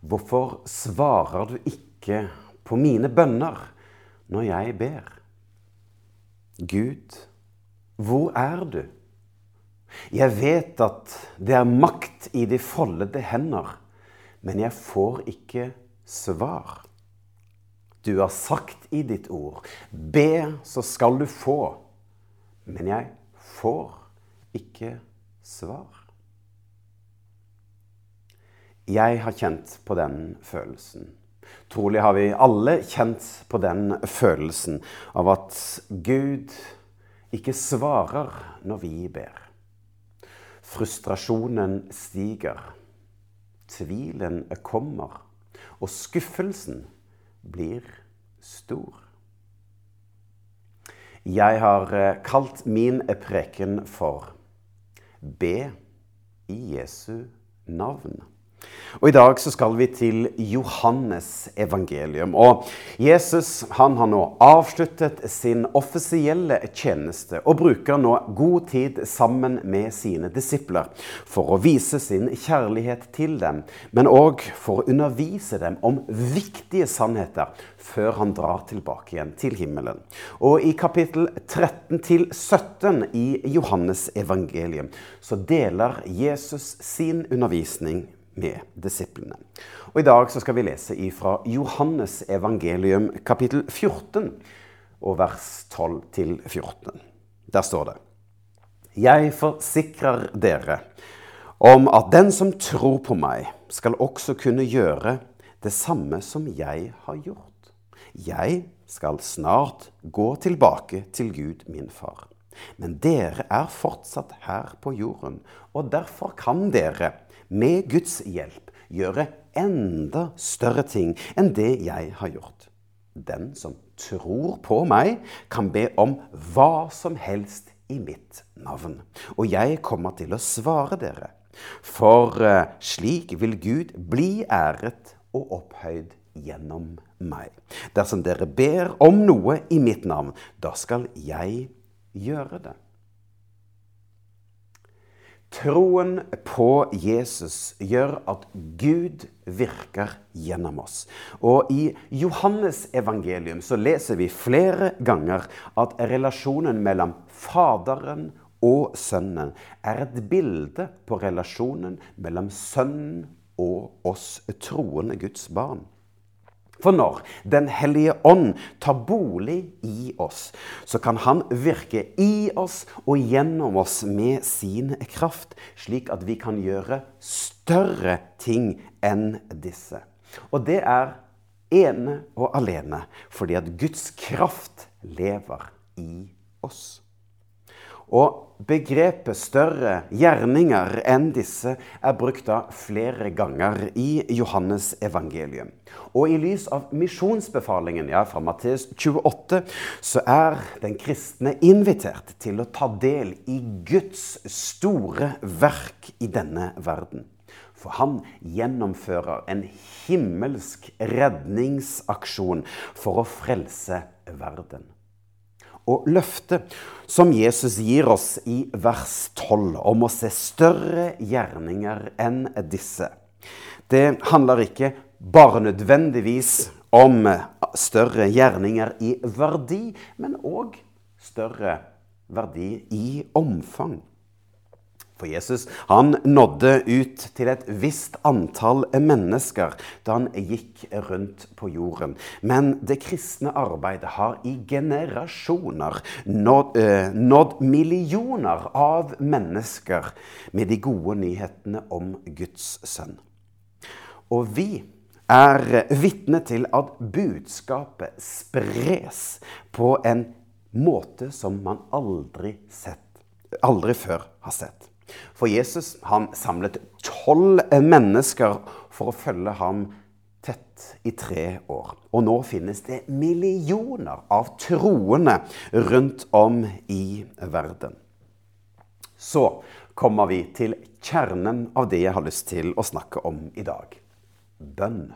Hvorfor svarer du ikke på mine bønner når jeg ber? Gud, hvor er du? Jeg vet at det er makt i de foldede hender, men jeg får ikke svar. Du har sagt i ditt ord, be, så skal du få. Men jeg får ikke svar. Jeg har kjent på den følelsen. Trolig har vi alle kjent på den følelsen av at Gud ikke svarer når vi ber. Frustrasjonen stiger, tvilen kommer, og skuffelsen blir stor. Jeg har kalt min preken for Be i Jesu navn. Og I dag så skal vi til Johannes evangelium. Og Jesus han har nå avsluttet sin offisielle tjeneste og bruker nå god tid sammen med sine disipler for å vise sin kjærlighet til dem, men òg for å undervise dem om viktige sannheter før han drar tilbake igjen til himmelen. Og I kapittel 13-17 i Johannes evangelium så deler Jesus sin undervisning med disiplene. Og I dag skal vi lese ifra Johannes evangelium kapittel 14 og vers 12 14. Der står det Jeg forsikrer dere om at den som tror på meg, skal også kunne gjøre det samme som jeg har gjort. Jeg skal snart gå tilbake til Gud, min far. Men dere er fortsatt her på jorden, og derfor kan dere med Guds hjelp gjøre enda større ting enn det jeg har gjort. Den som tror på meg, kan be om hva som helst i mitt navn. Og jeg kommer til å svare dere. For uh, slik vil Gud bli æret og opphøyd gjennom meg. Dersom dere ber om noe i mitt navn, da skal jeg gjøre det. Troen på Jesus gjør at Gud virker gjennom oss. Og i Johannes evangelium så leser vi flere ganger at relasjonen mellom Faderen og Sønnen er et bilde på relasjonen mellom Sønnen og oss troende Guds barn. For når Den hellige ånd tar bolig i oss, så kan han virke i oss og gjennom oss med sin kraft, slik at vi kan gjøre større ting enn disse. Og det er ene og alene fordi at Guds kraft lever i oss. Og begrepet 'større gjerninger enn disse' er brukt da flere ganger i Johannes evangelium. Og i lys av misjonsbefalingen ja, fra Matteus 28 så er den kristne invitert til å ta del i Guds store verk i denne verden. For han gjennomfører en himmelsk redningsaksjon for å frelse verden. Og løfte som Jesus gir oss i vers 12 om å se større gjerninger enn disse, det handler ikke bare nødvendigvis om større gjerninger i verdi, men òg større verdi i omfang. For Jesus han nådde ut til et visst antall mennesker da han gikk rundt på jorden. Men det kristne arbeidet har i generasjoner nådd, eh, nådd millioner av mennesker med de gode nyhetene om Guds sønn. Og vi er vitne til at budskapet spres på en måte som man aldri, sett, aldri før har sett. For Jesus han samlet tolv mennesker for å følge ham tett i tre år. Og nå finnes det millioner av troende rundt om i verden. Så kommer vi til kjernen av det jeg har lyst til å snakke om i dag. Bønn.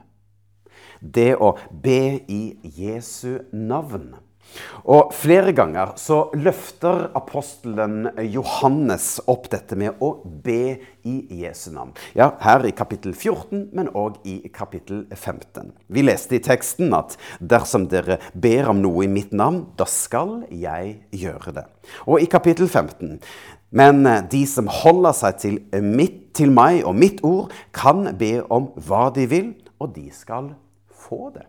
Det å be i Jesu navn Og Flere ganger så løfter apostelen Johannes opp dette med å be i Jesu navn. Ja, Her i kapittel 14, men òg i kapittel 15. Vi leste i teksten at dersom dere ber om noe i mitt navn, da skal jeg gjøre det. Og i kapittel 15 men de som holder seg til, mitt, til meg og mitt ord, kan be om hva de vil, og de skal få det.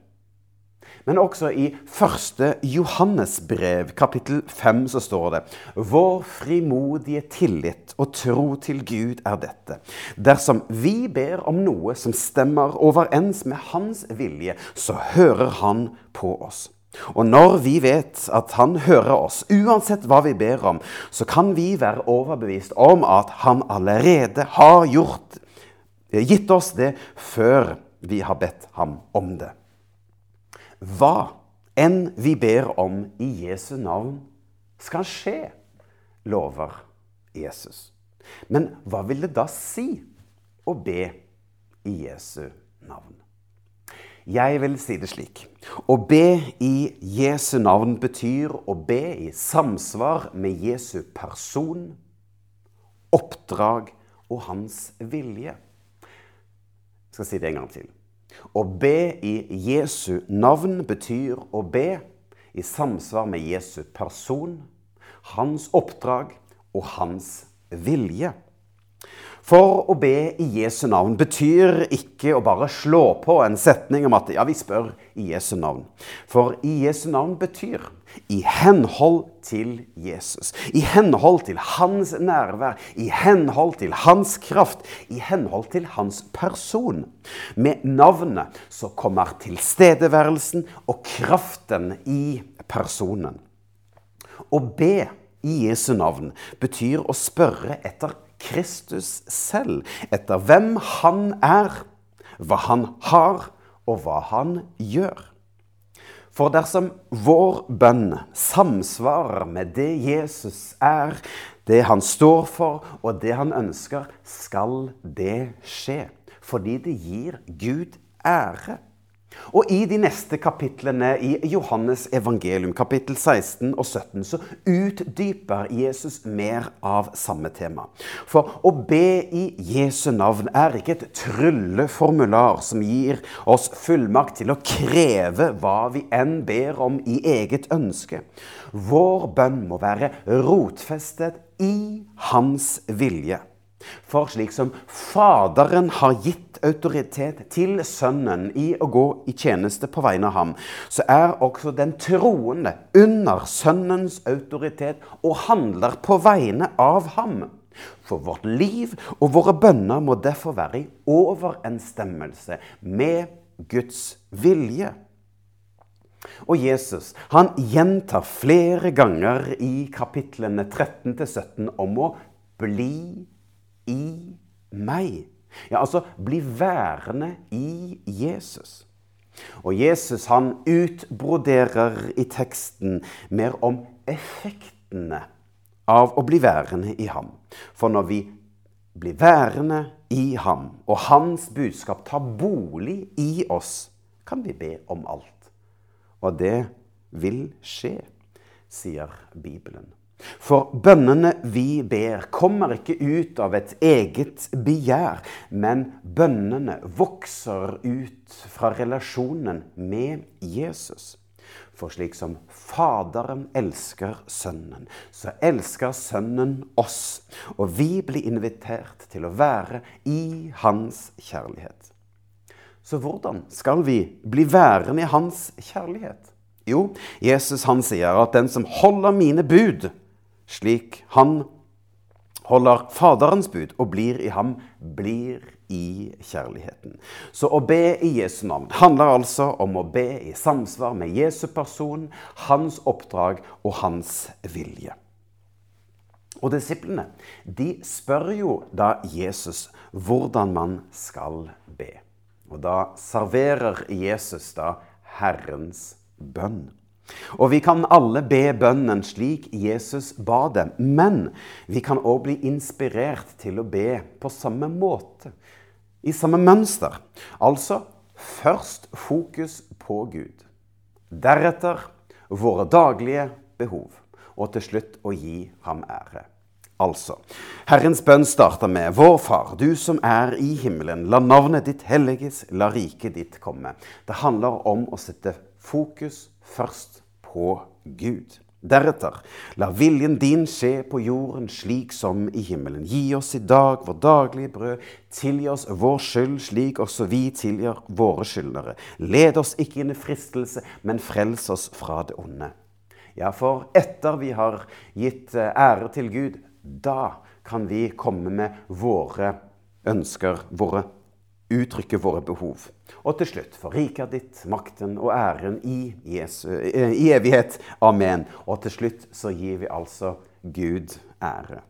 Men også i 1. Johannesbrev, kapittel 5, så står det Vår frimodige tillit og tro til Gud er dette. Dersom vi ber om noe som stemmer overens med Hans vilje, så hører Han på oss. Og når vi vet at Han hører oss, uansett hva vi ber om, så kan vi være overbevist om at Han allerede har gjort, gitt oss det før vi har bedt Ham om det hva enn vi ber om i Jesu navn, skal skje, lover Jesus. Men hva vil det da si å be i Jesu navn? Jeg vil si det slik. Å be i Jesu navn betyr å be i samsvar med Jesu person, oppdrag og hans vilje. Jeg skal si det en gang til. Å be i Jesu navn betyr å be i samsvar med Jesu person, hans oppdrag og hans vilje. For å be i Jesu navn betyr ikke å bare slå på en setning om at ja, vi spør i Jesu navn. For i Jesu navn betyr i henhold til Jesus, i henhold til hans nærvær, i henhold til hans kraft, i henhold til hans person. Med navnet så kommer tilstedeværelsen og kraften i personen. Å be i Jesu navn betyr å spørre etter Kristus selv, etter hvem han er, hva han har, og hva han gjør. For dersom vår bønn samsvarer med det Jesus er, det han står for, og det han ønsker, skal det skje. Fordi det gir Gud ære. Og i de neste kapitlene i Johannes evangelium, kapittel 16 og 17, så utdyper Jesus mer av samme tema. For å be i Jesu navn er ikke et trylleformular som gir oss fullmakt til å kreve hva vi enn ber om i eget ønske. Vår bønn må være rotfestet i Hans vilje. For slik som Faderen har gitt autoritet til Sønnen i å gå i tjeneste på vegne av ham, så er også den troende under Sønnens autoritet og handler på vegne av ham. For vårt liv og våre bønner må derfor være i overensstemmelse med Guds vilje. Og Jesus han gjentar flere ganger i kapitlene 13-17 om å bli i meg. Ja, altså bli værende i Jesus. Og Jesus han utbroderer i teksten mer om effektene av å bli værende i ham. For når vi blir værende i ham, og hans budskap tar bolig i oss, kan vi be om alt. Og det vil skje, sier Bibelen. For bønnene vi ber, kommer ikke ut av et eget begjær, men bønnene vokser ut fra relasjonen med Jesus. For slik som Faderen elsker Sønnen, så elsker Sønnen oss. Og vi blir invitert til å være i Hans kjærlighet. Så hvordan skal vi bli værende i Hans kjærlighet? Jo, Jesus han sier at den som holder mine bud, slik han holder Faderens bud og blir i ham, blir i kjærligheten. Så å be i Jesu navn handler altså om å be i samsvar med Jesu person, hans oppdrag og hans vilje. Og disiplene de spør jo da Jesus hvordan man skal be. Og da serverer Jesus da Herrens bønn. Og vi kan alle be bønnen slik Jesus ba det, men vi kan òg bli inspirert til å be på samme måte, i samme mønster. Altså først fokus på Gud. Deretter våre daglige behov, og til slutt å gi ham ære. Altså, Herrens bønn starter med Vår Far, du som er i himmelen. La navnet ditt helliges, la riket ditt komme. Det handler om å sette fokus først på Gud. Deretter, la viljen din skje på jorden slik som i himmelen. Gi oss i dag vår daglige brød. Tilgi oss vår skyld, slik også vi tilgir våre skyldnere. Led oss ikke inn i fristelse, men frels oss fra det onde. Ja, for etter vi har gitt eh, ære til Gud, da kan vi komme med våre ønsker, våre uttrykke våre behov. Og til slutt, for riket ditt, makten og æren i, Jesu, eh, i evighet. Amen. Og til slutt så gir vi altså Gud ære.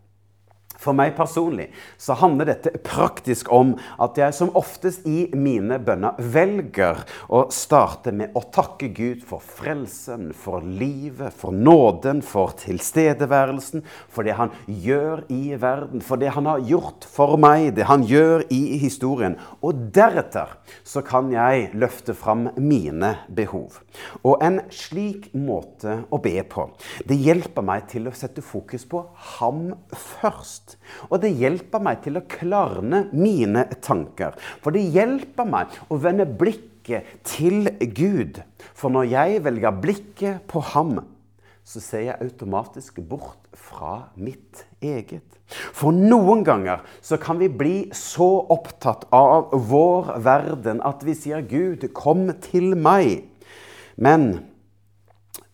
For meg personlig så handler dette praktisk om at jeg som oftest i mine bønner velger å starte med å takke Gud for frelsen, for livet, for nåden, for tilstedeværelsen, for det han gjør i verden, for det han har gjort for meg, det han gjør i historien. Og deretter så kan jeg løfte fram mine behov. Og en slik måte å be på, det hjelper meg til å sette fokus på ham først. Og det hjelper meg til å klarne mine tanker. For det hjelper meg å vende blikket til Gud. For når jeg velger blikket på ham, så ser jeg automatisk bort fra mitt eget. For noen ganger så kan vi bli så opptatt av vår verden at vi sier 'Gud, kom til meg'. Men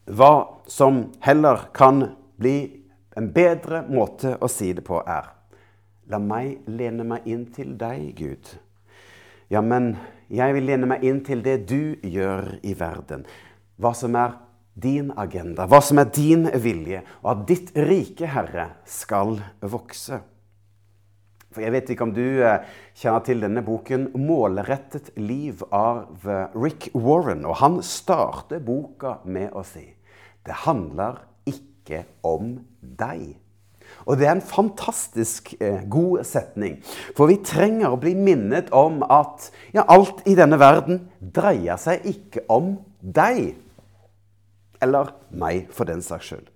hva som heller kan bli en bedre måte å si det på er La meg lene meg inn til deg, Gud. Ja, men jeg vil lene meg inn til det du gjør i verden. Hva som er din agenda, hva som er din vilje, og at ditt rike, Herre, skal vokse. For Jeg vet ikke om du eh, kjenner til denne boken 'Målrettet liv' av eh, Rick Warren. Og han starter boka med å si det handler ikke om deg. Og det er en fantastisk eh, god setning. For vi trenger å bli minnet om at ja, alt i denne verden dreier seg ikke om deg. Eller meg, for den saks skyld.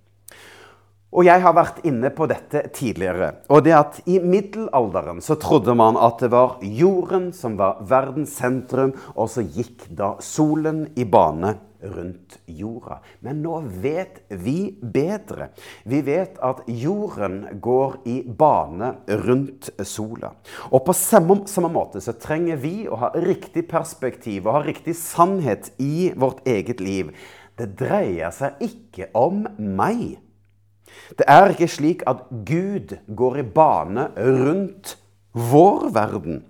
Og jeg har vært inne på dette tidligere. Og det at I middelalderen så trodde man at det var jorden som var verdens sentrum, og så gikk da solen i bane rundt jorda. Men nå vet vi bedre. Vi vet at jorden går i bane rundt sola. Og på samme, samme, måte så trenger vi å ha riktig perspektiv og ha riktig sannhet i vårt eget liv. Det dreier seg ikke om meg. Det er ikke slik at Gud går i bane rundt vår verden.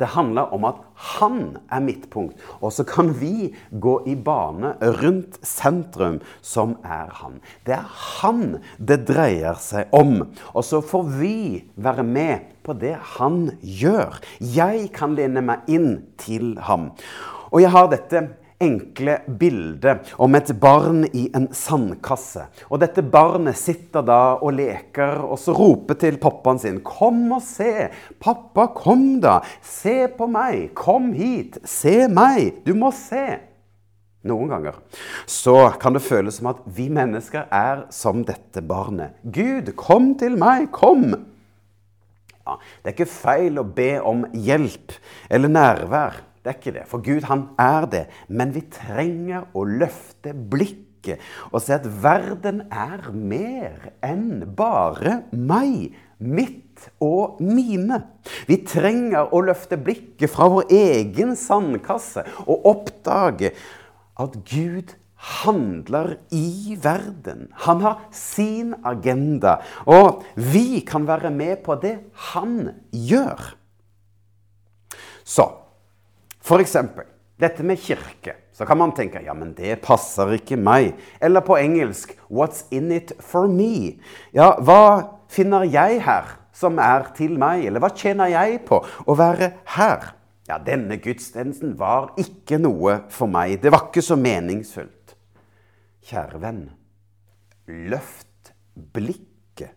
Det handler om at han er midtpunkt, og så kan vi gå i bane rundt sentrum, som er han. Det er han det dreier seg om. Og så får vi være med på det han gjør. Jeg kan lene meg inn til ham. Og jeg har dette enkle bildet om et barn i en sandkasse. Og dette barnet sitter da og leker, og så roper til pappaen sin 'Kom og se! Pappa, kom da! Se på meg! Kom hit! Se meg! Du må se!' Noen ganger så kan det føles som at vi mennesker er som dette barnet. 'Gud, kom til meg! Kom!' Ja, det er ikke feil å be om hjelp eller nærvær. Det er ikke det, for Gud han er det. Men vi trenger å løfte blikket og se at verden er mer enn bare meg, mitt og mine. Vi trenger å løfte blikket fra vår egen sandkasse og oppdage at Gud handler i verden. Han har sin agenda, og vi kan være med på det han gjør. Så F.eks. dette med kirke. Så kan man tenke ja, men det passer ikke meg. Eller på engelsk What's in it for me? Ja, hva finner jeg her som er til meg? Eller hva tjener jeg på å være her? Ja, denne gudstjenesten var ikke noe for meg. Det var ikke så meningsfullt. Kjære venn, løft blikket.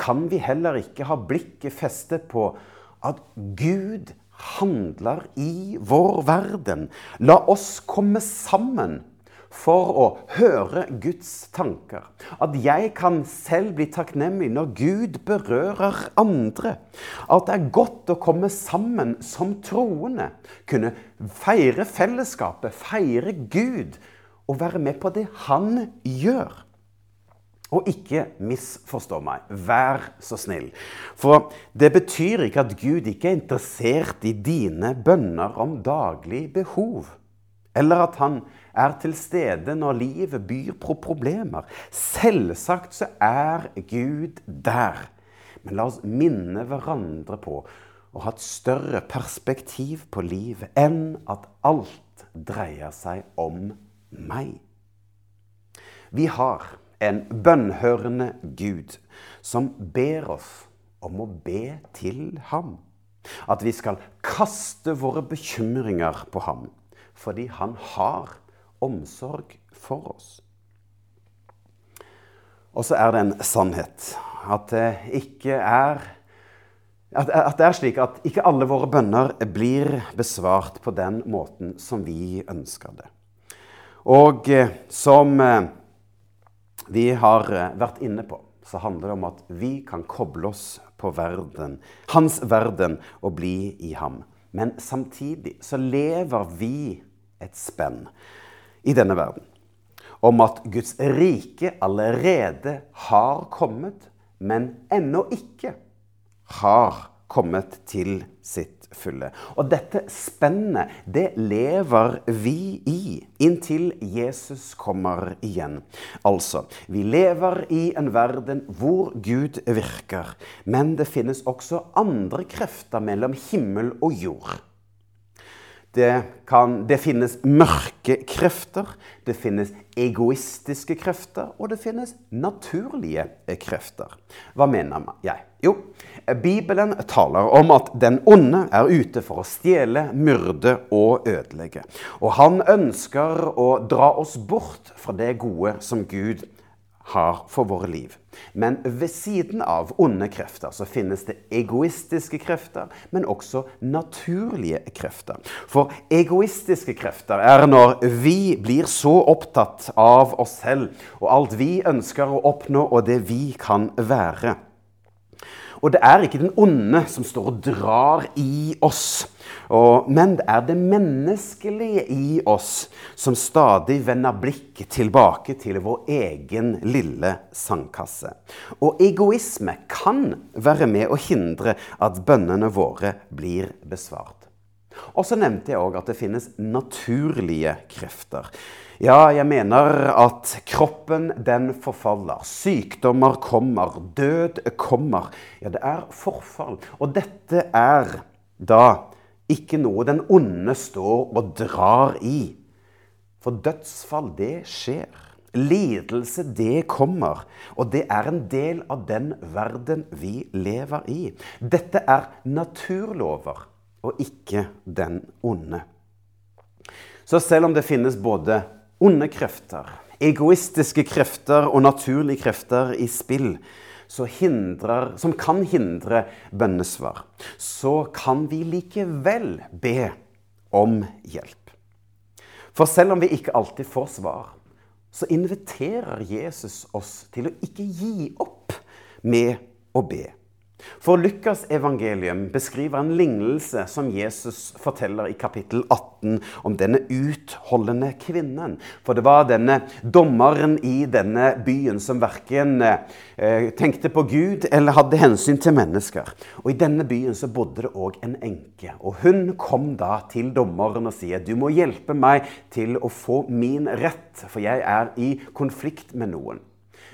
Kan vi heller ikke ha blikket festet på at Gud handler i vår verden. La oss komme sammen for å høre Guds tanker. At jeg kan selv bli takknemlig når Gud berører andre. At det er godt å komme sammen som troende. Kunne feire fellesskapet, feire Gud og være med på det Han gjør. Og ikke misforstå meg. Vær så snill. For det betyr ikke at Gud ikke er interessert i dine bønner om daglig behov. Eller at han er til stede når livet byr på problemer. Selvsagt så er Gud der. Men la oss minne hverandre på å ha et større perspektiv på livet enn at alt dreier seg om meg. Vi har en bønnhørende Gud som ber oss om å be til ham. At vi skal kaste våre bekymringer på ham, fordi han har omsorg for oss. Og så er det en sannhet at det ikke er at, det er slik at ikke alle våre bønner blir besvart på den måten som vi ønsker det. Og eh, som eh, vi har eh, vært inne på, så handler det om at vi kan koble oss på verden, hans verden og bli i ham. Men samtidig så lever vi et spenn i denne verden om at Guds rike allerede har kommet, men ennå ikke har kommet til sitt fulle. Og dette spennet, det lever vi i inntil Jesus kommer igjen. Altså, vi lever i en verden hvor Gud virker, men det finnes også andre krefter mellom himmel og jord. Det, kan, det, finnes mørke krefter, det finnes egoistiske krefter, og det finnes naturlige krefter. Hva mener jeg? Jo, Bibelen taler om at den onde er ute for å stjele, myrde og ødelegge. Og han ønsker å dra oss bort fra det gode som Gud har for våre liv. Men ved siden av onde krefter så finnes det egoistiske krefter, men også naturlige krefter. For egoistiske krefter er når vi blir så opptatt av oss selv og alt vi ønsker å oppnå, og det vi kan være. Og det er ikke den onde som står og drar i oss. Og, men det er det menneskelige i oss som stadig vender blikket tilbake til vår egen lille sandkasse. Og egoisme kan være med å hindre at bønnene våre blir besvart. Og så nevnte jeg òg at det finnes naturlige krefter. Ja, jeg mener at kroppen den forfaller. Sykdommer kommer, død kommer. Ja, det er forfall. Og dette er da ikke noe den onde står og drar i. For dødsfall, det skjer. Lidelse, det kommer. Og det er en del av den verden vi lever i. Dette er naturlover, og ikke den onde. Så selv om det finnes både onde krefter, egoistiske krefter og naturlige krefter i spill hindrer, som kan hindre bønnesvar, så kan vi likevel be om hjelp. For selv om vi ikke alltid får svar, så inviterer Jesus oss til å ikke gi opp med å be. For Lukas evangelium beskriver en lignelse som Jesus forteller i kapittel 18 om denne utholdende kvinnen. For det var denne dommeren i denne byen som verken eh, tenkte på Gud eller hadde hensyn til mennesker. Og i denne byen så bodde det òg en enke. Og hun kom da til dommeren og sier du må hjelpe meg til å få min rett, for jeg er i konflikt med noen.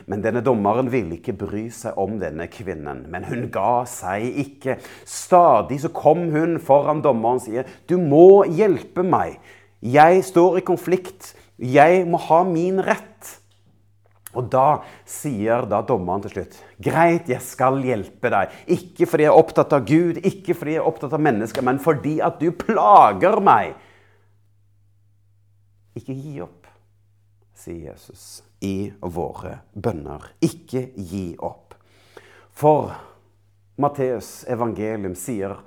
Men denne dommeren ville ikke bry seg om denne kvinnen. Men hun ga seg ikke. Stadig så kom hun foran dommeren og sier, 'Du må hjelpe meg. Jeg står i konflikt. Jeg må ha min rett.' Og da sier da dommeren til slutt, 'Greit, jeg skal hjelpe deg.' Ikke fordi jeg er opptatt av Gud, ikke fordi jeg er opptatt av mennesker, men fordi at du plager meg. Ikke gi opp, sier Jesus i våre bønner. Ikke gi opp. For Matteus evangelium sier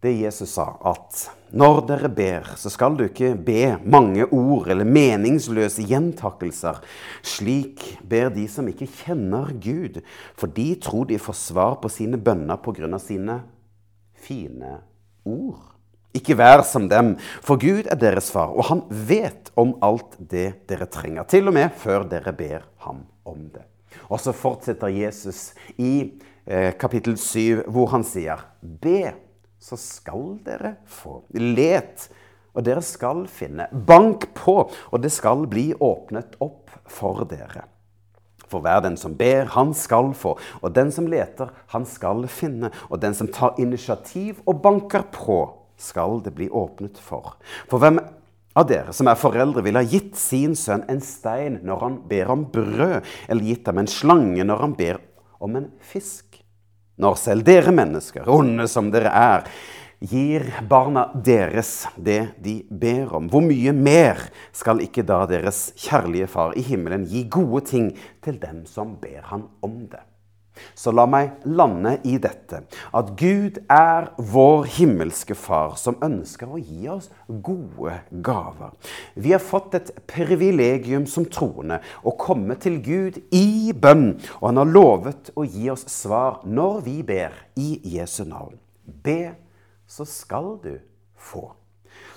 det Jesus sa, at når dere ber, så skal du ikke be mange ord eller meningsløse gjentakelser. Slik ber de som ikke kjenner Gud, for de tror de får svar på sine bønner pga. sine fine ord. Ikke vær som dem, for Gud er deres far, og han vet om alt det dere trenger, til og med før dere ber ham om det. Og så fortsetter Jesus i eh, kapittel 7, hvor han sier, be så skal dere få. Let, og dere skal finne. Bank på, og det skal bli åpnet opp for dere. For hver den som ber, han skal få. Og den som leter, han skal finne. Og den som tar initiativ og banker på, skal det bli åpnet for. For hvem av dere som er foreldre, ville ha gitt sin sønn en stein når han ber om brød, eller gitt ham en slange når han ber om en fisk? når selv dere mennesker, onde som dere er, gir barna deres det de ber om. Hvor mye mer skal ikke da deres kjærlige Far i himmelen gi gode ting til dem som ber han om det? Så la meg lande i dette at Gud er vår himmelske Far som ønsker å gi oss gode gaver. Vi har fått et privilegium som troende å komme til Gud i bønn, og han har lovet å gi oss svar når vi ber i Jesu navn. Be, så skal du få.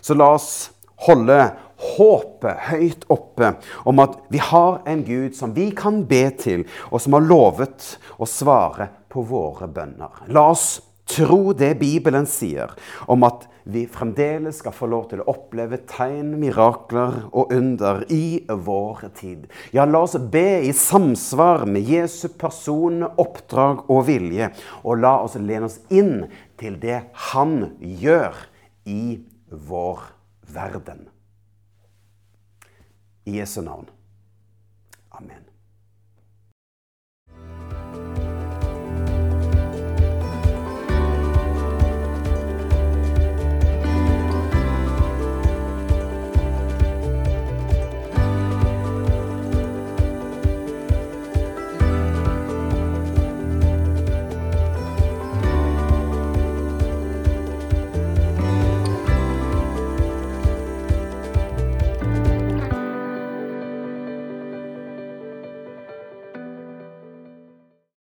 Så la oss holde håpet høyt oppe om at vi har en Gud som vi kan be til, og som har lovet å svare på våre bønner. La oss tro det Bibelen sier om at vi fremdeles skal få lov til å oppleve tegn, mirakler og under i vår tid. Ja, la oss be i samsvar med Jesu person, oppdrag og vilje. Og la oss lene oss inn til det Han gjør i vår verden. I Jesu navn. Amen.